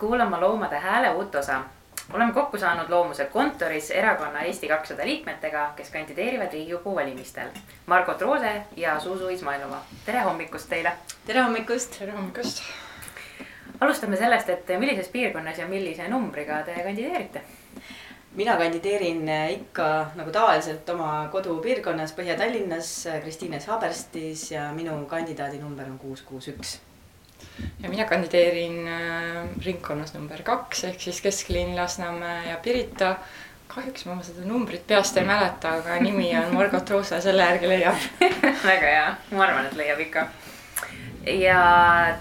kuulama Loomade Hääle uut osa. oleme kokku saanud Loomuse kontoris erakonna Eesti kakssada liikmetega, kes kandideerivad Riigikogu valimistel. Margot Roose ja Zuzu Izmailova, tere hommikust teile. tere hommikust. tere hommikust. alustame sellest, et millises piirkonnas ja millise numbriga te kandideerite? mina kandideerin ikka nagu tavaliselt oma kodupiirkonnas Põhja-Tallinnas Kristiines Haaberstis ja minu kandidaadinumber on kuus, kuus, üks ja mina kandideerin äh, ringkonnas number kaks ehk siis kesklinn Lasnamäe ja Pirita. kahjuks ma seda numbrit peast ei mäleta, aga nimi on Margot Roose, selle järgi leiab väga hea, ma arvan, et leiab ikka. ja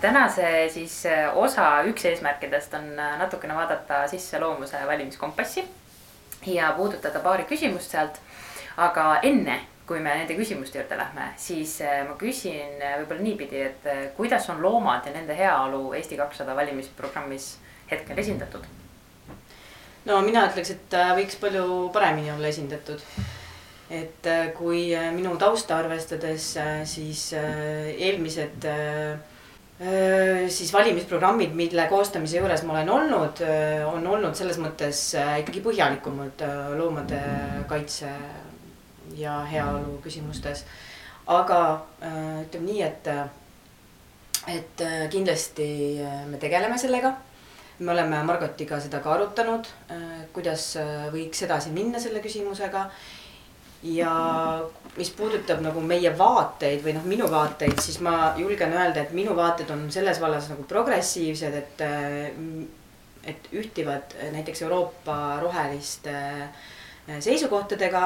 tänase siis äh, osa üks eesmärkidest on äh, natukene vaadata sisse loomuse valimiskompassi ja puudutada paari küsimust sealt. aga enne kui me nende küsimuste juurde lähme, siis äh, ma küsin äh, võib-olla niipidi, et äh, kuidas on loomad ja nende heaolu Eesti kakssada valimisprogrammis hetkel esindatud? no mina ütleks, et võiks palju paremini olla esindatud. et kui minu tausta arvestades, siis eelmised siis valimisprogrammid, mille koostamise juures ma olen olnud, on olnud selles mõttes ikkagi põhjalikumad loomade kaitse ja heaolu küsimustes. aga äh, ütleme nii, et, et äh, kindlasti äh, me tegeleme sellega. me oleme Margotiga seda ka arutanud, kuidas võiks edasi minna selle küsimusega ja mis puudutab nagu meie vaateid või noh, minu vaateid, siis ma julgen öelda, et minu vaated on selles vallas nagu progressiivsed, et, et ühtivad näiteks Euroopa roheliste seisukohtadega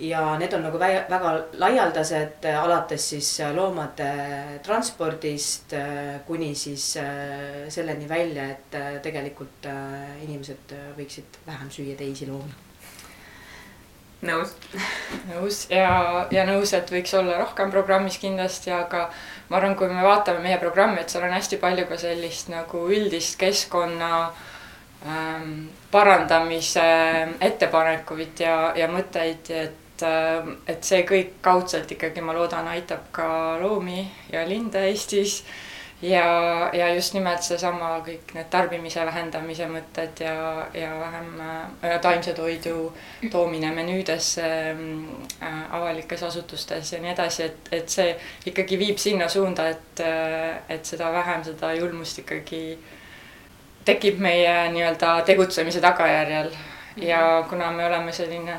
ja need on nagu väga laialdased, äh, alates siis äh, loomade transpordist äh, kuni siis selleni välja, et tegelikult inimesed võiksid vähem süüa teisi loomi. nõus. nõus ja, ja nõus, et võiks olla rohkem programmis kindlasti, aga ma arvan, kui me vaatame meie programmi, et seal on hästi palju ka sellist nagu üldist keskkonna ähm, parandamise ettepanekuid ja, ja mõtteid, et et, äh, et see kõik kaudselt ikkagi, ma loodan, aitab ka loomi ja linde Eestis. ja, ja just nimelt seesama kõik need tarbimise vähendamise mõtted ja, ja vähem äh, taimse toidu toomine menüüdesse äh, avalikes asutustes ja nii edasi, et, et see ikkagi viib sinna suunda, et, äh, et seda vähem seda julmust ikkagi tekib meie nii-öelda tegutsemise tagajärjel ja kuna me oleme selline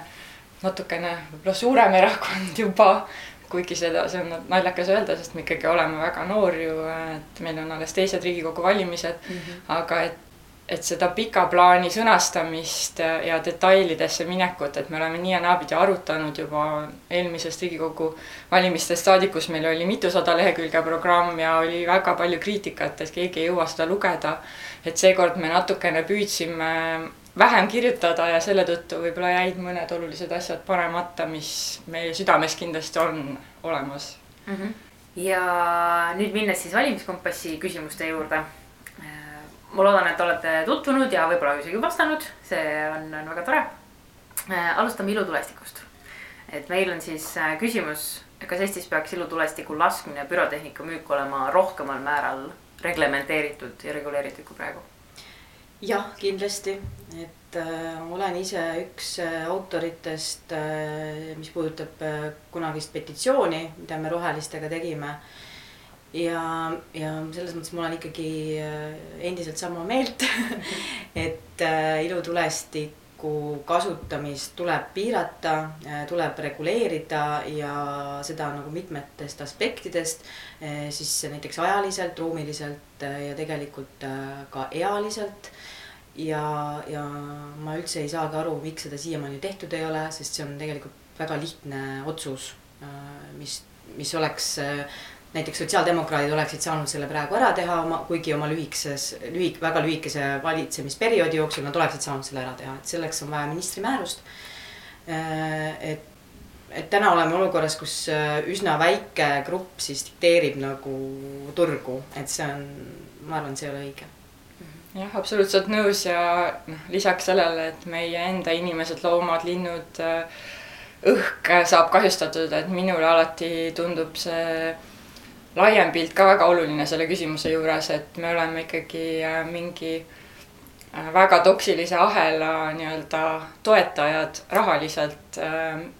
natukene võib-olla suurem erakond juba, kuigi seda, see on naljakas öelda, sest me ikkagi oleme väga noor ju, et meil on alles teised Riigikogu valimised mm, -hmm. aga et et seda pika plaani sõnastamist ja detailidesse minekut, et me oleme nii ja naapidi arutanud juba eelmisest Riigikogu valimistest saadik, kus meil oli mitusada lehekülge programm ja oli väga palju kriitikat, et keegi ei jõua seda lugeda. et seekord me natukene püüdsime vähem kirjutada ja selle tõttu võib-olla jäid mõned olulised asjad panemata, mis meie südames kindlasti on olemas mm. -hmm. ja nüüd minnes siis valimiskompassi küsimuste juurde. Äh, ma loodan, et olete tutvunud ja võib-olla isegi vastanud, see on, on väga tore. Äh, alustame ilutulestikust. et meil on siis äh, küsimus, kas Eestis peaks ilutulestiku laskmine ja pürotehnika müük olema rohkemal määral reglementeeritud ja reguleeritud kui praegu jah, kindlasti, et äh, olen ise üks äh, autoritest äh,, mis puudutab äh, kunagist petitsiooni, mida me rohelistega tegime. Ja, ja selles mõttes ma olen ikkagi äh, endiselt sama meelt et äh, ilutulestiku kasutamist tuleb piirata, äh, tuleb reguleerida ja seda nagu mitmetest aspektidest. siis näiteks ajaliselt, ruumiliselt ja tegelikult ka ealiselt ja, ja ma üldse ei saagi aru, miks seda siiamaani tehtud ei ole, sest see on tegelikult väga lihtne otsus, mis, mis oleks näiteks sotsiaaldemokraadid oleksid saanud selle praegu ära teha oma, kuigi oma lühikeses, lühik-, väga lühikese valitsemisperioodi jooksul nad oleksid saanud selle ära teha, et selleks on vaja ministri määrust. Äh, et, et täna oleme olukorras, kus üsna väike grupp siis dikteerib nagu turgu, et see on, ma arvan, see ei ole õige jah, absoluutselt nõus ja noh, lisaks sellele, et meie enda inimesed, loomad, linnud, õhk saab kahjustatud, et minule alati tundub see laiem pilt ka väga oluline selle küsimuse juures, et me oleme ikkagi äh, mingi äh, väga toksilise ahela nii-öelda toetajad rahaliselt.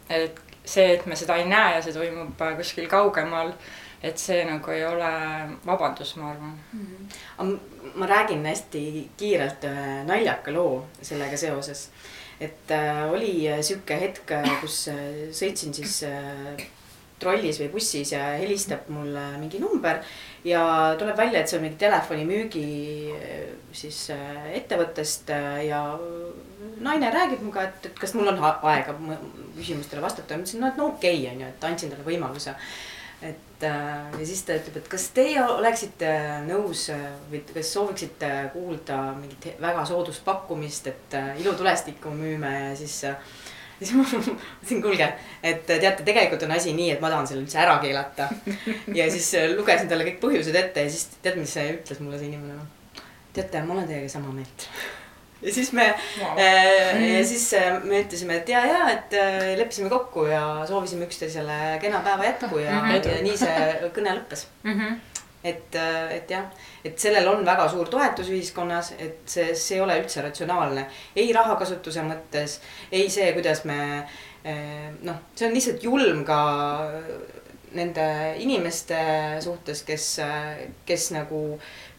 et see, et me seda ei näe ja see toimub kuskil kaugemal, et see nagu ei ole vabandus, ma arvan mm. -hmm. ma räägin hästi kiirelt ühe naljaka loo sellega seoses. et äh, oli sihuke hetk, kus äh, sõitsin siis äh, trollis või bussis ja helistab mulle mingi number ja tuleb välja, et see on mingi telefonimüügi siis ettevõttest ja naine räägib minuga, et, et kas mul on aega küsimustele vastata. ma ütlesin, no et no okei okay, on ju, et andsin talle võimaluse. et äh, ja siis ta ütleb, et kas teie oleksite nõus või kas sooviksite kuulda mingit väga soodust pakkumist, et äh, ilutulestikku müüme ja siis äh, siis ma mõtlesin, kuulge, et teate, tegelikult on asi nii, et ma tahan selle üldse ära keelata. ja siis äh, lugesin talle kõik põhjused ette ja siis tead, mis ütles mulle see inimene? teate, ma olen teiega sama meelt ja siis me wow. äh, ja siis äh, me ütlesime, et ja, ja, et äh, leppisime kokku ja soovisime üksteisele kena päeva jätku ja -hmm. ja nii see kõne lõppes mm. -hmm et, äh, et jah, et sellel on väga suur toetus ühiskonnas, et see, see ei ole üldse ratsionaalne. ei rahakasutuse mõttes, ei see, kuidas me äh, noh, see on lihtsalt julm ka nende inimeste suhtes, kes, kes nagu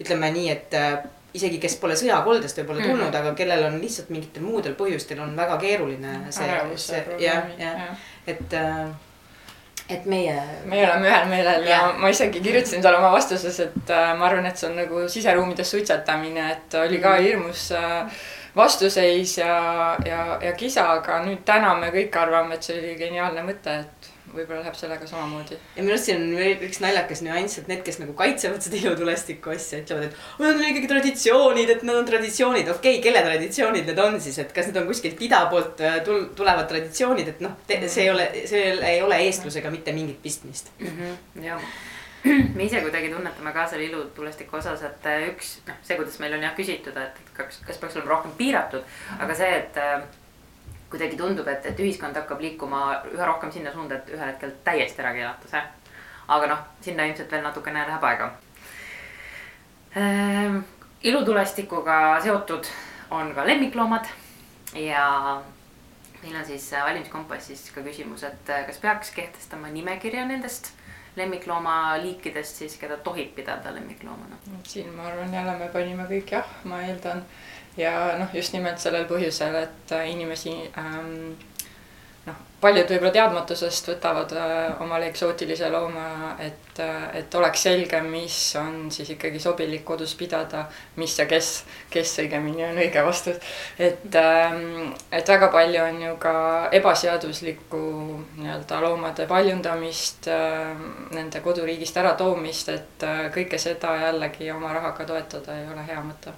ütleme nii, et äh, isegi kes pole sõjakoldest võib-olla tulnud mm, -hmm. aga kellel on lihtsalt mingitel muudel põhjustel on väga keeruline see, see jah, jah, et äh, et meie. meie oleme ühel meelel ja, ja ma isegi kirjutasin talle oma vastuses, et äh, ma arvan, et see on nagu siseruumides suitsetamine, et oli ka mhm. hirmus äh, vastuseis ja, ja, ja kisa, aga nüüd täna me kõik arvame, et see oli geniaalne mõte, et võib-olla läheb sellega samamoodi. ja minu arust siin on veel üks naljakas nüanss, et need, kes nagu kaitsevad seda ilutulestiku asja, ütlevad, et need on ikkagi traditsioonid, et need on traditsioonid. okei okay,, kelle traditsioonid need on siis, et kas need on kuskilt ida poolt äh, tul-, tulevad traditsioonid, et noh, see ei ole, see ei ole eestlusega mitte mingit pistmist mm. -hmm, jah me ise kuidagi tunnetame ka selle ilutulestiku osas, et äh, üks, noh, see, kuidas meil on jah küsitud, et kas, kas peaks olema rohkem piiratud, aga see, et äh, kuidagi tundub, et, et ühiskond hakkab liikuma üha rohkem sinna suunda, et ühel hetkel täiesti ära keelata see. aga noh, sinna ilmselt veel natukene läheb aega ehm,. ilutulestikuga seotud on ka lemmikloomad ja meil on siis valimiskompassis ka küsimus, et kas peaks kehtestama nimekirja nendest lemmikloomaliikidest siis, keda tohib pidada lemmikloomana? siin ma arvan, jälle me panime kõik jah, ma eeldan ja noh, just nimelt sellel põhjusel, et äh, inimesi ähm, paljud võib-olla teadmatusest võtavad äh, omale eksootilise looma, et äh,, et oleks selge, mis on siis ikkagi sobilik kodus pidada, mis ja kes, kes õigemini on õige vastus. et ähm,, et väga palju on ju ka ebaseaduslikku nii-öelda loomade paljundamist äh,, nende koduriigist äratoomist, et kõike seda jällegi oma rahaga toetada ei ole hea mõte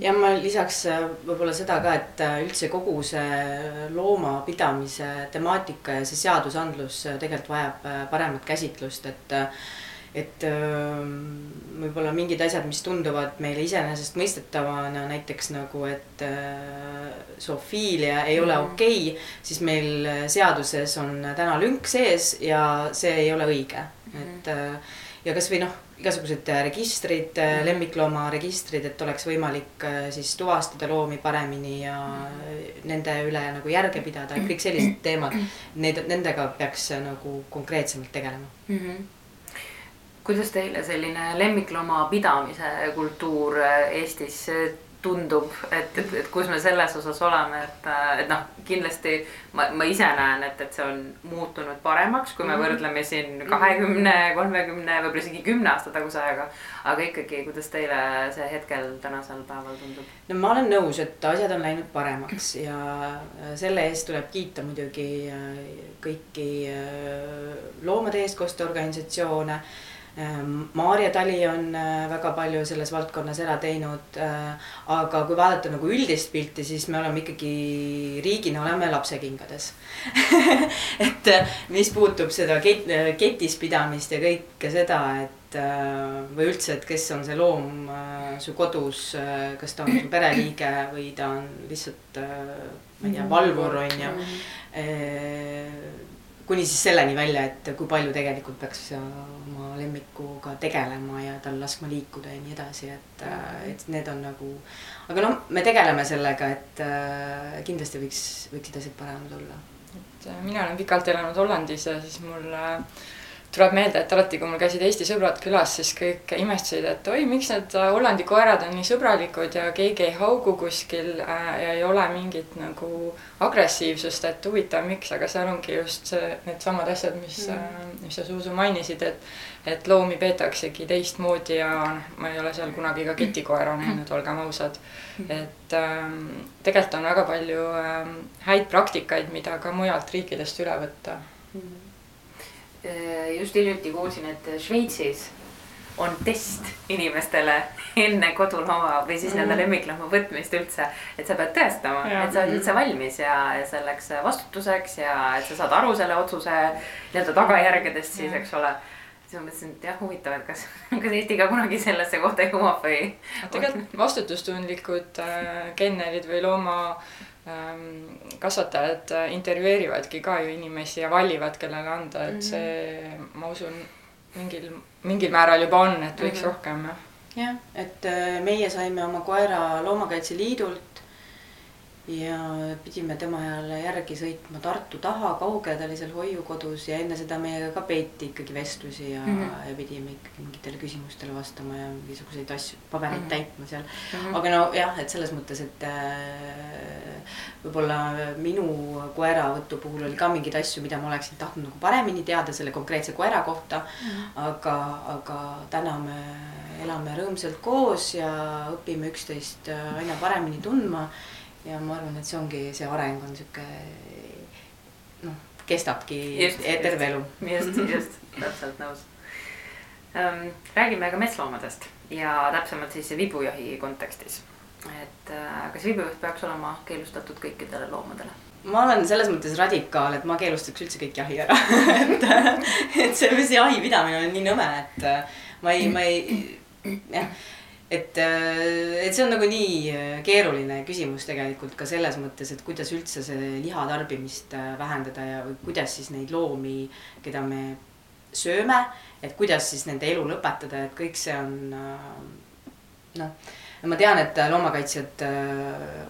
ja ma lisaks äh, võib-olla seda ka, et äh, üldse kogu see loomapidamise temaatika ja see seadusandlus äh, tegelikult vajab paremat käsitlust, et et võib-olla mingid asjad, mis tunduvad meile iseenesestmõistetavana, näiteks nagu, et zoofiilia ei ole mhm. okei okay,, siis meil seaduses on täna lünk sees ja see ei ole õige, et ja kasvõi noh igasugused äh, registrid, äh, mhm. lemmikloomaregistrid, et oleks võimalik äh, siis tuvastada loomi paremini ja nende üle nagu järge pidada, et kõik sellised teemad, need, nendega peaks nagu konkreetsemalt tegelema mm. -hmm kuidas teile selline lemmiklooma pidamise kultuur Eestis tundub, et, et, et kus me selles osas oleme, et, et noh, kindlasti ma, ma ise näen, et, et see on muutunud paremaks, kui me mm -hmm. võrdleme siin kahekümne, kolmekümne, võib-olla isegi kümne aasta taguse ajaga. aga ikkagi, kuidas teile see hetkel tänasel päeval tundub? no ma olen nõus, et asjad on läinud paremaks ja selle eest tuleb kiita muidugi äh, kõiki äh, loomade eestkoste organisatsioone Maarja Tali on äh, väga palju selles valdkonnas ära teinud. Äh, aga kui vaadata nagu üldist pilti, siis me oleme ikkagi riigina oleme lapsekingades et äh, mis puutub seda ket, ketis pidamist ja kõike seda, et või üldse, et kes on see loom su kodus, kas ta on su pereliige või ta on lihtsalt, ma ei tea, valvur on ju. Kuni siis selleni välja, et kui palju tegelikult peaks oma lemmikuga tegelema ja tal laskma liikuda ja nii edasi, et, et need on nagu. aga noh, me tegeleme sellega, et kindlasti võiks, võiksid asjad paremad olla. et mina olen pikalt elanud Hollandis ja siis mul äh, tuleb meelde, et alati, kui mul käisid Eesti sõbrad külas, siis kõik imestasid, et oi, miks need äh, Hollandi koerad on nii sõbralikud ja keegi ei haugu kuskil äh, ja ei ole mingit nagu agressiivsust, et huvitav, miks, aga seal ongi just see, needsamad asjad, mis mm., äh, mis sa Zuzu mainisid, et et loomi peetaksegi teistmoodi ja noh, ma ei ole seal kunagi ka ketikoera näinud, olgem ausad. et ähm, tegelikult on väga palju ähm, häid praktikaid, mida ka mujalt riikidest üle võtta mm Äh, just hiljuti kuulsin, et Šveitsis on test inimestele enne kodulooma või siis mm. lemmiklooma võtmist üldse. et sa pead tõestama, et sa oled üldse valmis ja, ja selleks vastutuseks ja et sa saad aru selle otsuse nii-öelda tagajärgedest siis, eks ole. siis ma mõtlesin, et jah, huvitav, et kas, kas Eesti ka kunagi sellesse kohta jõuab või. tegelikult vastutustundlikud äh, kennerid või looma Ähm, kasvatajad äh, intervjueerivadki ka ju inimesi ja valivad, kellele anda, et mhm. see, ma usun, mingil, mingil määral juba on, et võiks mm -hmm. rohkem jah. jah, et äh, meie saime oma koera Loomakaitse Liidult ja pidime tema ajal järgi sõitma Tartu taha, kaugel ta oli seal hoiukodus ja enne seda meiega ka peeti ikkagi vestlusi ja mm, -hmm. ja pidime ikkagi mingitele küsimustele vastama ja mingisuguseid asju, pabereid mm -hmm. täitma seal mm. -hmm. aga nojah, et selles mõttes, et äh, võib-olla minu koeravõtu puhul oli ka mingeid asju, mida ma oleksin tahtnud nagu paremini teada selle konkreetse koera kohta mm. -hmm. aga, aga täna me elame rõõmsalt koos ja õpime üksteist äh, aina paremini tundma ja ma arvan, et see ongi, see areng on sihuke noh, kestabki just, terve elu. just, just, täpselt nõus ähm,. räägime ka metsloomadest ja täpsemalt siis vibujahi kontekstis. et äh, kas vibujuht peaks olema keelustatud kõikidele loomadele? ma olen selles mõttes radikaal, et ma keelustaks üldse kõik jahi ära et, et see, see jahi pidamine on nii nõme, et ma ei, ma ei, jah et, äh, et see on nagu nii äh, keeruline küsimus tegelikult ka selles mõttes, et kuidas üldse see liha tarbimist äh, vähendada ja kuidas siis neid loomi, keda me sööme, et kuidas siis nende elu lõpetada, et kõik see on noh, ma tean, et loomakaitsjad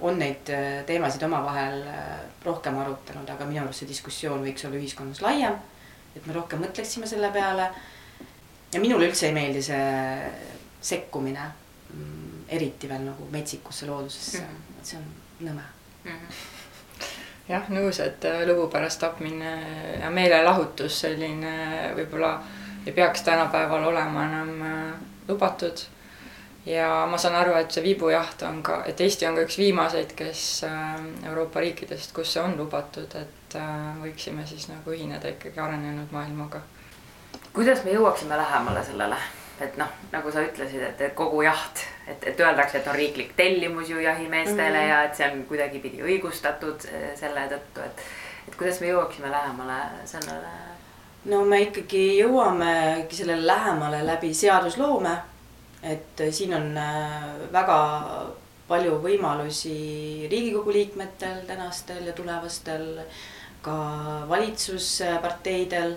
on neid teemasid omavahel rohkem arutanud, aga minu arust see diskussioon võiks olla ühiskonnas laiem. et me rohkem mõtleksime selle peale. ja minule üldse ei meeldi see sekkumine eriti veel nagu metsikusse loodusesse mm, -hmm. et see on nõme mm. -hmm. jah, nõus, et äh, lõbu pärast tapmine ja meelelahutus selline võib-olla ei peaks tänapäeval olema enam äh, lubatud. ja ma saan aru, et see viibujaht on ka, et Eesti on ka üks viimaseid, kes äh, Euroopa riikidest, kus see on lubatud, et võiksime siis nagu ühineda ikkagi arenenud maailmaga. kuidas me jõuaksime lähemale sellele? Et noh, nagu sa ütlesid, et, kogu jaht, et, et öeldakse, et on riiklik tellimus ju jahimeestele mm -hmm. ja et see on kuidagipidi õigustatud eh, selle tõttu, et, et kuidas me jõuaksime lähemale sellele? no me ikkagi jõuamegi sellele lähemale läbi seadusloome. et siin on äh, väga palju võimalusi Riigikogu liikmetel tänastel ja tulevastel, ka valitsusparteidel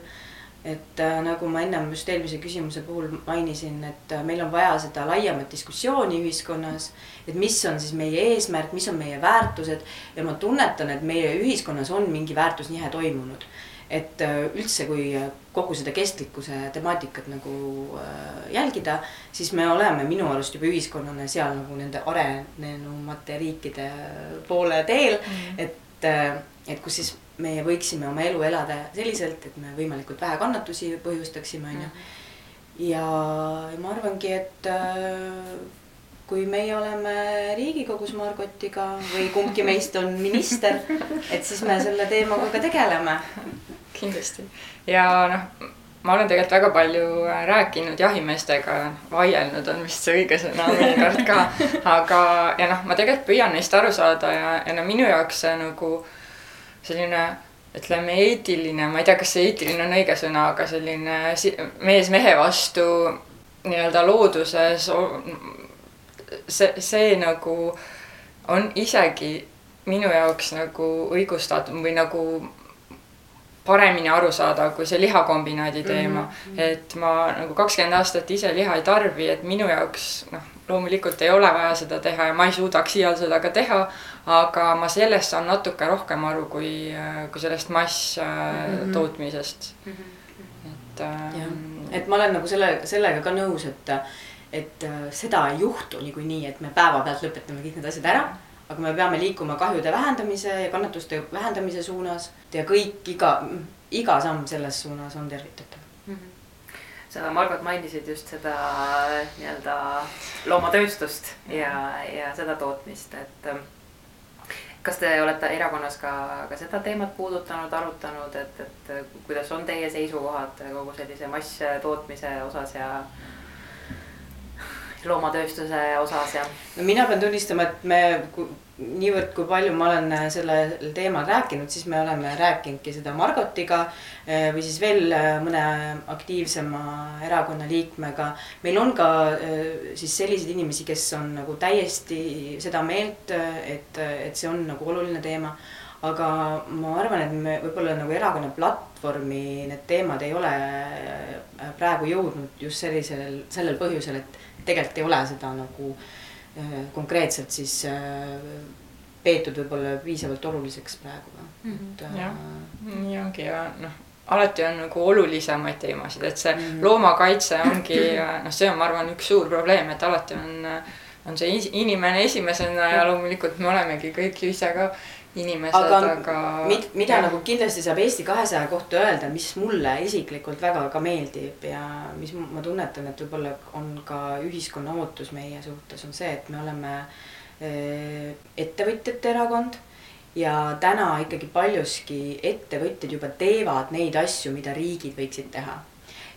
et äh, nagu ma ennem just eelmise küsimuse puhul mainisin, et äh, meil on vaja seda laiemat diskussiooni ühiskonnas. et mis on siis meie eesmärk, mis on meie väärtused ja ma tunnetan, et meie ühiskonnas on mingi väärtusnihe toimunud. et äh, üldse, kui kogu seda kestlikkuse temaatikat nagu jälgida, siis me oleme minu arust juba ühiskonnana seal nagu nende arenenumate riikide poole teel mm, -hmm. et, et kus siis meie võiksime oma elu elada selliselt, et me võimalikult vähe kannatusi põhjustaksime, onju. ja ma arvangi, et äh, kui meie oleme Riigikogus Margotiga või kumbki meist on minister, et siis me selle teemaga ka tegeleme. kindlasti ja noh, ma olen tegelikult väga palju rääkinud jahimeestega, vaielnud on vist see õige sõna mõnikord ka, aga ja noh, ma tegelikult püüan neist aru saada ja, ja no minu jaoks nagu selline ütleme, eetiline, ma ei tea, kas see eetiline on õige sõna, aga selline mees mehe vastu nii-öelda looduses. see, see nagu on isegi minu jaoks nagu õigustatud või nagu paremini aru saada, kui see lihakombinaadi teema mm. -hmm. et ma nagu kakskümmend aastat ise liha ei tarbi, et minu jaoks noh, loomulikult ei ole vaja seda teha ja ma ei suudaks iial seda ka teha. aga ma sellest saan natuke rohkem aru, kui, kui sellest masstootmisest mm. -hmm. et ähm,. et ma olen nagu selle, sellega ka nõus, et, et äh, seda ei juhtu niikuinii, et me päevapealt lõpetame kõik need asjad ära aga me peame liikuma kahjude vähendamise ja kannatuste vähendamise suunas ja kõik iga, iga samm selles suunas on tervitatav mm. -hmm sa, Margot, mainisid just seda nii-öelda loomatööstust ja, ja seda tootmist, et ähm, kas te olete erakonnas ka, ka seda teemat puudutanud, arutanud, et, et kuidas on teie seisukohad kogu sellise masstootmise osas ja loomatööstuse osas ja? no mina pean tunnistama, et me niivõrd, kui palju ma olen äh, sellel teemal rääkinud, siis me oleme rääkinudki seda Margotiga äh, või siis veel äh, mõne aktiivsema erakonna liikmega. meil on ka siis selliseid inimesi, kes on nagu täiesti seda meelt, et, et see on nagu oluline teema. aga ma arvan, et me võib-olla nagu erakonna platvormi need teemad ei ole praegu jõudnud just sellisel, sellel põhjusel, et tegelikult ei ole seda nagu äh, Äh, konkreetselt siis äh, peetud võib-olla piisavalt oluliseks praegu mm. -hmm. Et, jah, nii ongi ja noh, alati on nagu olulisemaid teemasid, et see mm loomakaitse ongi noh, see on, ma arvan, üks suur probleem, et alati on, on see inimene esimesena ja loomulikult me olemegi kõik ju ise ka inimesed, aga, aga. Mid, mida ja. nagu kindlasti saab Eesti kahesaja kohta öelda, mis mulle isiklikult väga ka meeldib ja mis ma tunnetan, et võib-olla on ka ühiskonna ootus meie suhtes, on see, et me oleme äh, ettevõtjate erakond ja täna ikkagi paljuski ettevõtjad juba teevad neid asju, mida riigid võiksid teha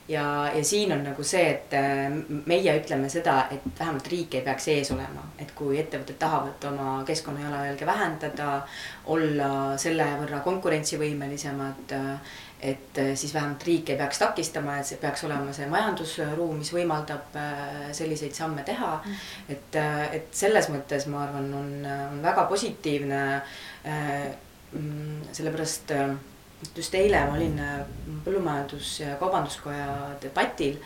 ja, ja siin on nagu see, et äh, meie ütleme seda, et vähemalt riik ei peaks ees olema, et kui ettevõtted tahavad oma keskkonna jalajälge vähendada, olla selle võrra konkurentsivõimelisemad, äh, et äh, siis vähemalt riik ei peaks takistama, et see peaks olema see majandusruum, mis võimaldab selliseid samme teha. et, et selles mõttes ma arvan, on, on väga positiivne. Mm, sellepärast just eile ma olin äh, Põllumajandus- ja Kaubanduskoja debatil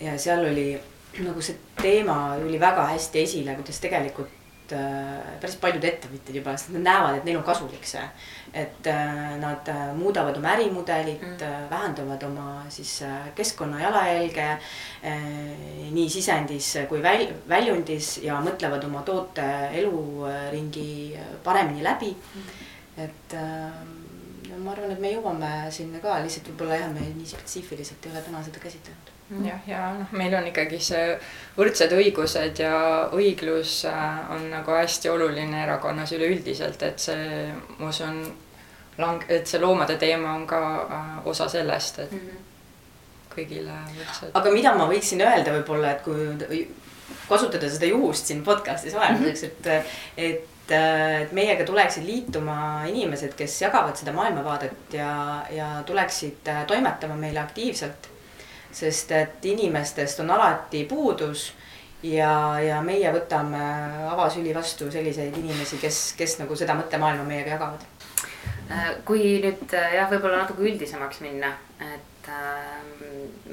ja seal oli nagu see teema tuli väga hästi esile, kuidas tegelikult äh, päris paljud ettevõtjad juba, sest nad näevad, et neil on kasulik see. et äh, nad muudavad oma ärimudelit mm., äh, vähendavad oma siis keskkonna jalajälge nii sisendis kui väl-, väljundis ja mõtlevad oma toote eluringi paremini läbi mm.. et ma arvan, et me jõuame sinna ka, lihtsalt võib-olla jah, me nii spetsiifiliselt ei ole täna seda käsitlenud mm.. jah, ja noh, meil on ikkagi see võrdsed õigused ja õiglus äh, on nagu hästi oluline erakonnas üleüldiselt, et see, ma usun, lang-, et see loomade teema on ka äh, osa sellest, et mm -hmm. kõigile võrdsed. aga mida ma võiksin öelda võib-olla, et kui kasutada seda juhust siin podcast'is vahelduseks mm, -hmm. et, et et meiega tuleksid liituma inimesed, kes jagavad seda maailmavaadet ja, ja tuleksid äh, toimetama meile aktiivselt. sest et inimestest on alati puudus ja, ja meie võtame avasüli vastu selliseid inimesi, kes, kes nagu seda mõttemaailma meiega jagavad. Äh, kui nüüd jah, võib-olla natuke üldisemaks minna, et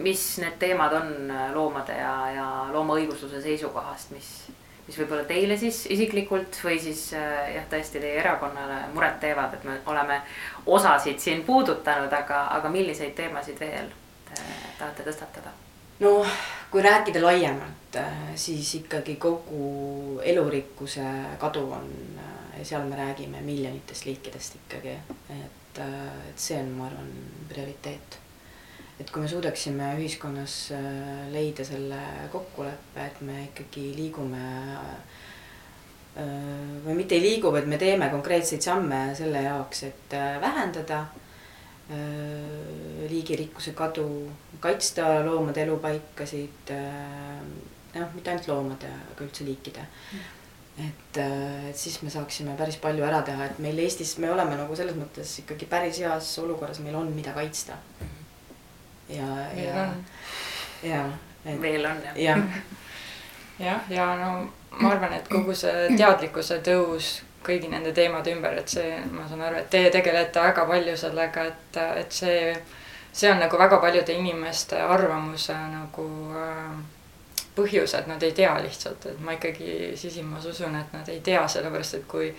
mis need teemad on loomade ja, ja loomaõigusluse seisukohast, mis mis võib-olla teile siis isiklikult või siis äh, jah, tõesti teie erakonnale muret teevad, et me oleme osasid siin puudutanud, aga, aga milliseid teemasid veel te tahate tõstatada? no kui rääkida laiemalt, äh, siis ikkagi kogu elurikkuse kadu on äh, seal me räägime miljonitest liikidest ikkagi, et, et see on, ma arvan, prioriteet et kui me suudaksime ühiskonnas äh, leida selle kokkuleppe, et me ikkagi liigume äh, või mitte ei liigu, vaid me teeme konkreetseid samme selle jaoks, et äh, vähendada liigirikkuse kadu, kaitsta loomade elupaikasid, noh, mitte ainult loomade, aga üldse liikide. Et, et siis me saaksime päris palju ära teha, et meil Eestis, me oleme nagu selles mõttes ikkagi päris heas olukorras, meil on, mida kaitsta ja, ja, ja. veel on jah. jah, ja no ma arvan, et kogu see teadlikkuse tõus kõigi nende teemade ümber, et see, ma saan aru, et teie tegelete väga palju sellega, et, et see, see on nagu väga paljude inimeste arvamuse nagu äh, põhjus, et nad ei tea lihtsalt, et ma ikkagi sisimas usun, et nad ei tea, sellepärast et kui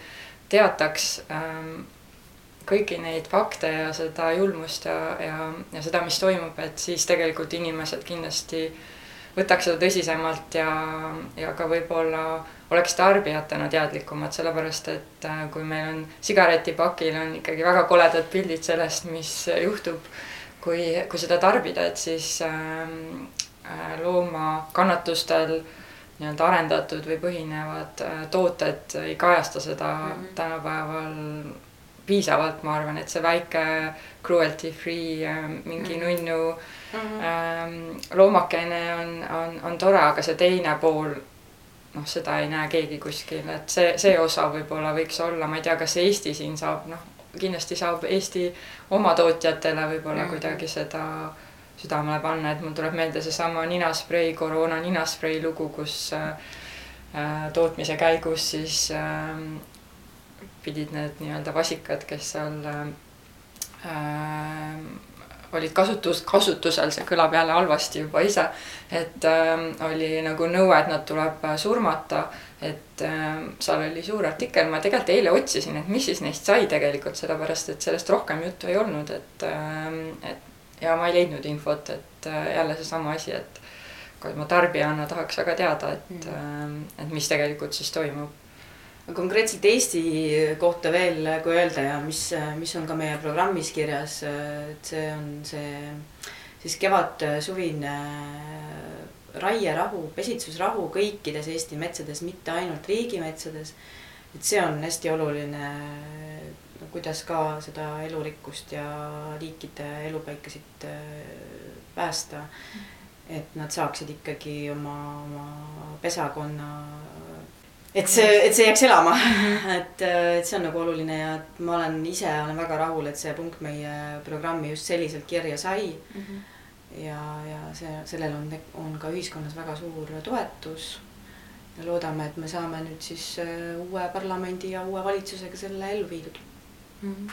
teataks ähm, kõiki neid fakte ja seda julmust ja, ja, ja seda, mis toimub, et siis tegelikult inimesed kindlasti võtaks seda tõsisemalt ja, ja ka võib-olla oleks tarbijatena teadlikumad, sellepärast et äh, kui meil on sigaretipakil on ikkagi väga koledad pildid sellest, mis juhtub, kui, kui seda tarbida, et siis ähm, äh, looma kannatustel nii-öelda arendatud või põhinevad äh, tooted ei kajasta seda mm -hmm. tänapäeval piisavalt, ma arvan, et see väike cruelty free äh, mingi mm -hmm. nunnu mm -hmm. ähm, loomakene on, on, on tore, aga see teine pool, noh, seda ei näe keegi kuskil, et see, see osa võib-olla võiks olla, ma ei tea, kas Eesti siin saab, noh, kindlasti saab Eesti oma tootjatele võib-olla mm -hmm. kuidagi seda südamele panna, et mul tuleb meelde seesama ninasprei, koroona ninasprei lugu, kus äh, äh tootmise käigus siis äh, pidid need nii-öelda vasikad, kes seal äh, olid kasutus, kasutusel, see kõlab jälle halvasti juba ise, et äh, oli nagu nõue, et nad tuleb surmata, et äh, seal oli suur artikkel, ma tegelikult eile otsisin, et mis siis neist sai tegelikult, sellepärast et sellest rohkem juttu ei olnud, et äh,, et ja ma ei leidnud infot, et äh, jälle seesama asi, et kui ma tarbijana tahaks väga teada, et mm., äh, et mis tegelikult siis toimub konkreetselt Eesti kohta veel, kui öelda ja mis, mis on ka meie programmis kirjas, et see on see siis kevad-suvine raierahu, pesitsusrahu kõikides Eesti metsades, mitte ainult riigimetsades. et see on hästi oluline, kuidas ka seda elurikkust ja liikide elupaikasid päästa. et nad saaksid ikkagi oma, oma pesakonna et see, et see jääks elama et, et see on nagu oluline ja et ma olen ise olen väga rahul, et see punkt meie programmi just selliselt kirja sai mm. -hmm. ja, ja see, sellel on, on ka ühiskonnas väga suur toetus. ja loodame, et me saame nüüd siis äh, uue parlamendi ja uue valitsusega selle ellu viidud mm. -hmm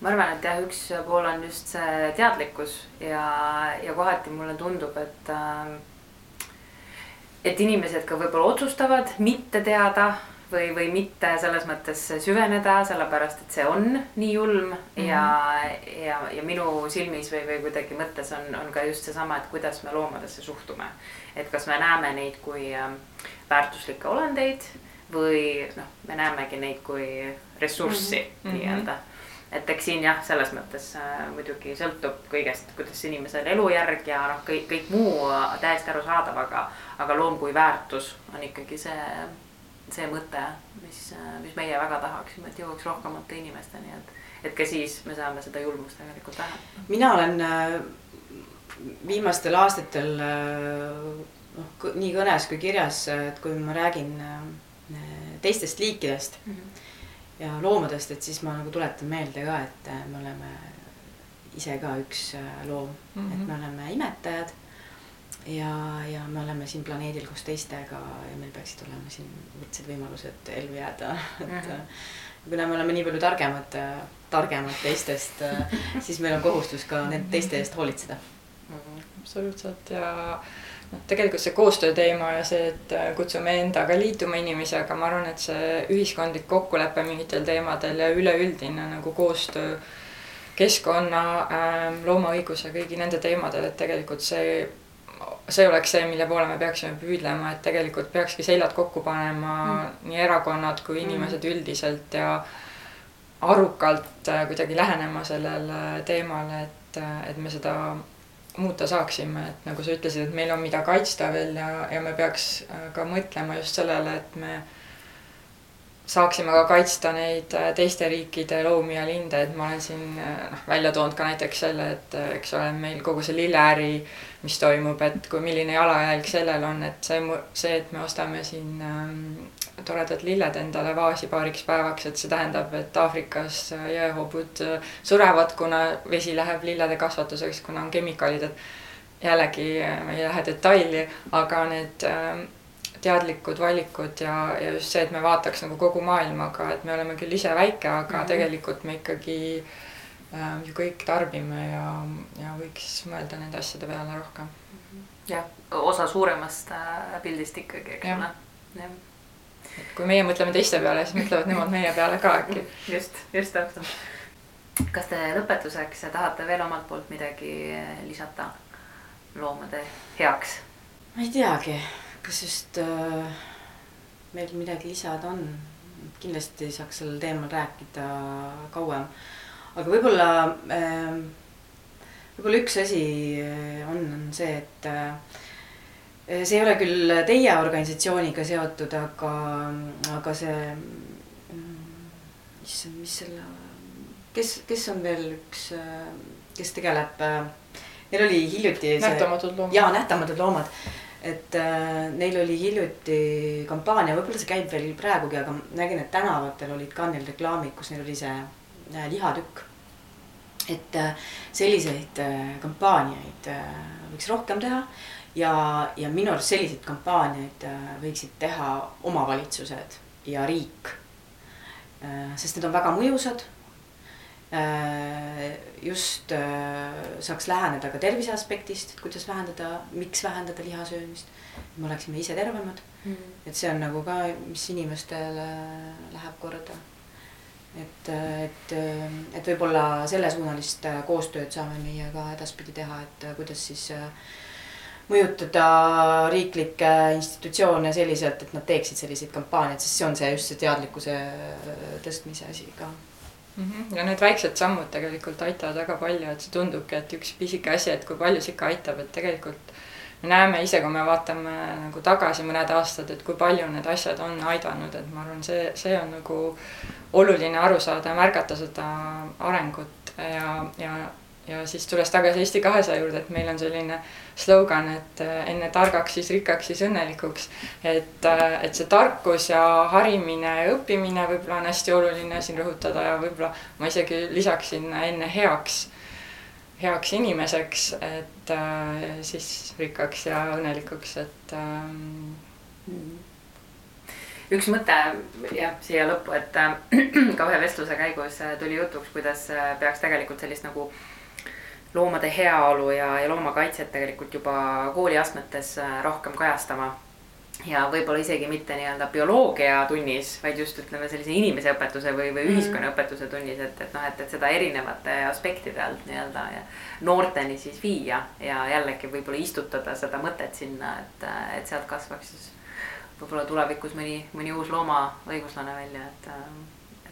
ma arvan, et jah, üks pool on just see teadlikkus ja, ja kohati mulle tundub, et äh, et inimesed ka võib-olla otsustavad mitte teada või, või mitte selles mõttes süveneda, sellepärast et see on nii julm mm -hmm. ja, ja, ja minu silmis või, või kuidagi mõttes on, on ka just seesama, et kuidas me loomadesse suhtume. et kas me näeme neid kui ähm, väärtuslikke olendeid või noh, me näemegi neid kui ressurssi mm -hmm. nii-öelda et eks siin jah, selles mõttes äh, muidugi sõltub kõigest, kuidas inimesel elujärg ja noh, kõik, kõik muu täiesti arusaadav, aga, aga loom kui väärtus on ikkagi see, see mõte, mis, mis meie väga tahaksime, et jõuaks rohkemate inimesteni, et, et ka siis me saame seda julmust tegelikult vähendada. mina olen äh, viimastel aastatel äh, noh, nii kõnes kui kirjas, et kui ma räägin teistest liikidest mm. -hmm ja loomadest, et siis ma nagu tuletan meelde ka, et äh, me oleme ise ka üks äh, loom mm, -hmm. et me oleme imetajad. ja, ja me oleme siin planeedil koos teistega ja meil peaksid olema siin võrdsed võimalused ellu jääda, et mm. -hmm. kuna me oleme nii palju targemad, targemad teistest, siis meil on kohustus ka nende teiste eest hoolitseda. Absoluutselt ja noh, tegelikult see koostöö teema ja see, et äh, kutsume endaga liituma inimesi, aga ma arvan, et see ühiskondlik kokkulepe mingitel teemadel ja üleüldine nagu koostöö keskkonna, ähm, loomaõiguse, kõigi nende teemadel, et tegelikult see, see oleks see, mille poole me peaksime püüdlema, et tegelikult peakski seljad kokku panema mm. nii erakonnad kui inimesed mm. üldiselt ja arukalt äh, kuidagi lähenema sellele teemale, et, äh, et me seda muuta saaksime, et nagu sa ütlesid, et meil on, mida kaitsta veel ja, ja me peaks äh, ka mõtlema just sellele, et me saaksime ka kaitsta neid äh, teiste riikide loomi ja linde, et ma olen siin äh, noh, välja toonud ka näiteks selle, et eks ole, meil kogu see lilleäri, mis toimub, et kui milline jalajälg sellel on, et see, see, et me ostame siin ähm, toredad lilled endale vaasi paariks päevaks, et see tähendab, et Aafrikas jõehobud äh, surevad, kuna vesi läheb lillede kasvatuseks, kuna on kemikaalid, et jällegi äh, ma ei lähe detaili, aga need ähm, teadlikud valikud ja, ja just see, et me vaataks nagu kogu maailmaga, et me oleme küll ise väike, aga mm -hmm. tegelikult me ikkagi äh, ju kõik tarbime ja, ja võiks mõelda nende asjade peale rohkem. jah, osa suuremast äh, pildist ikkagi, eks ole. jah et kui meie mõtleme teiste peale, siis mõtlevad nemad meie peale ka äkki. just, just täpselt. kas te lõpetuseks tahate veel omalt poolt midagi lisada loomade heaks? ma ei teagi, kas just äh, meil midagi lisada on. kindlasti saaks sellel teemal rääkida kauem. aga võib-olla äh,, võib-olla üks asi on, on see, et äh, see ei ole küll teie organisatsiooniga seotud, aga, aga see, issand, mis selle, kes, kes on veel üks, kes tegeleb, neil oli hiljuti. nähtamatud loomad. jaa, nähtamatud loomad. et äh, neil oli hiljuti kampaania, võib-olla see käib veel praegugi, aga nägin, et tänavatel olid ka neil reklaamid, kus neil oli see äh, lihatükk. et äh, selliseid äh, kampaaniaid äh, võiks rohkem teha ja, ja minu arust selliseid kampaaniaid äh, võiksid teha omavalitsused ja riik. Äh, sest need on väga mõjusad. Äh, just saaks läheneda ka tervise aspektist, et kuidas vähendada, miks vähendada lihasöömist. me oleksime ise tervemad mm. -hmm. et see on nagu ka, mis inimestele läheb korda et, et, et võib-olla sellesuunalist koostööd saame meie ka edaspidi teha, et kuidas siis äh, mõjutada riiklikke institutsioone selliselt, et nad teeksid selliseid kampaaniaid, sest see on see just see teadlikkuse tõstmise asi ka mm. -hmm. ja need väiksed sammud tegelikult aitavad väga palju, et see tundubki, et üks pisike asi, et kui palju see ikka aitab, et tegelikult me näeme ise, kui me vaatame nagu tagasi mõned aastad, et kui palju need asjad on aidanud, et ma arvan, see, see on nagu oluline aru saada ja märgata seda arengut ja, ja ja siis tulles tagasi Eesti kahesaja juurde, et meil on selline slogan, et äh, enne targaks, siis rikkaks, siis õnnelikuks. et, äh, et see tarkus ja harimine ja õppimine võib-olla on hästi oluline siin rõhutada ja võib-olla ma isegi lisaksin enne heaks, heaks inimeseks, et äh, siis rikkaks ja õnnelikuks, et ähm, üks mõte jah, siia lõppu, et ka ühe vestluse käigus tuli jutuks, kuidas peaks tegelikult sellist nagu äh, loomade heaolu ja, ja loomakaitset tegelikult juba kooliastmetes äh, rohkem kajastama. ja võib-olla isegi mitte nii-öelda bioloogiatunnis, vaid just ütleme sellise inimeseõpetuse või, või mhm. ühiskonnaõpetuse tunnis, et, et noh, et, et seda erinevate aspektide alt nii-öelda noorteni siis viia ja jällegi võib-olla istutada seda mõtet sinna, et, et sealt kasvaks siis võib-olla tulevikus mõni, mõni uus loomaõiguslane välja, et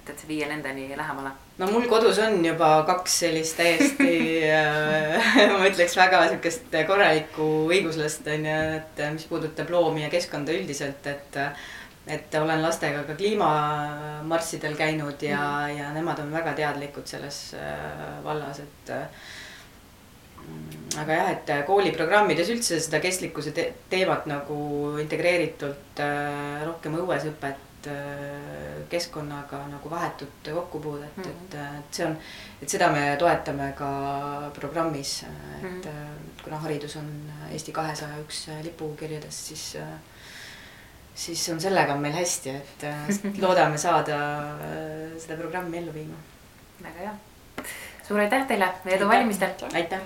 et, et see viia nendeni lähemale? No mul kodus on juba kaks sellist täiesti äh, ma ütleks väga sihukest korralikku õiguslast on ju, et mis puudutab loomi ja keskkonda üldiselt, et et olen lastega ka kliimamarssidel käinud ja mm, -hmm. ja nemad on väga teadlikud selles äh, vallas, et aga jah, et kooliprogrammides üldse seda kestlikkuse te teemat nagu integreeritult äh, rohkem õuesõpet Äh, keskkonnaga nagu vahetut kokkupuudet mm, -hmm. et, äh, et see on, et seda me toetame ka programmis, et mm -hmm. kuna haridus on Eesti kahesaja üks lipukirjadest, siis siis on sellega meil hästi, et loodame saada seda programmi ellu viima. väga hea, suur aitäh teile, edu valimistel. aitäh.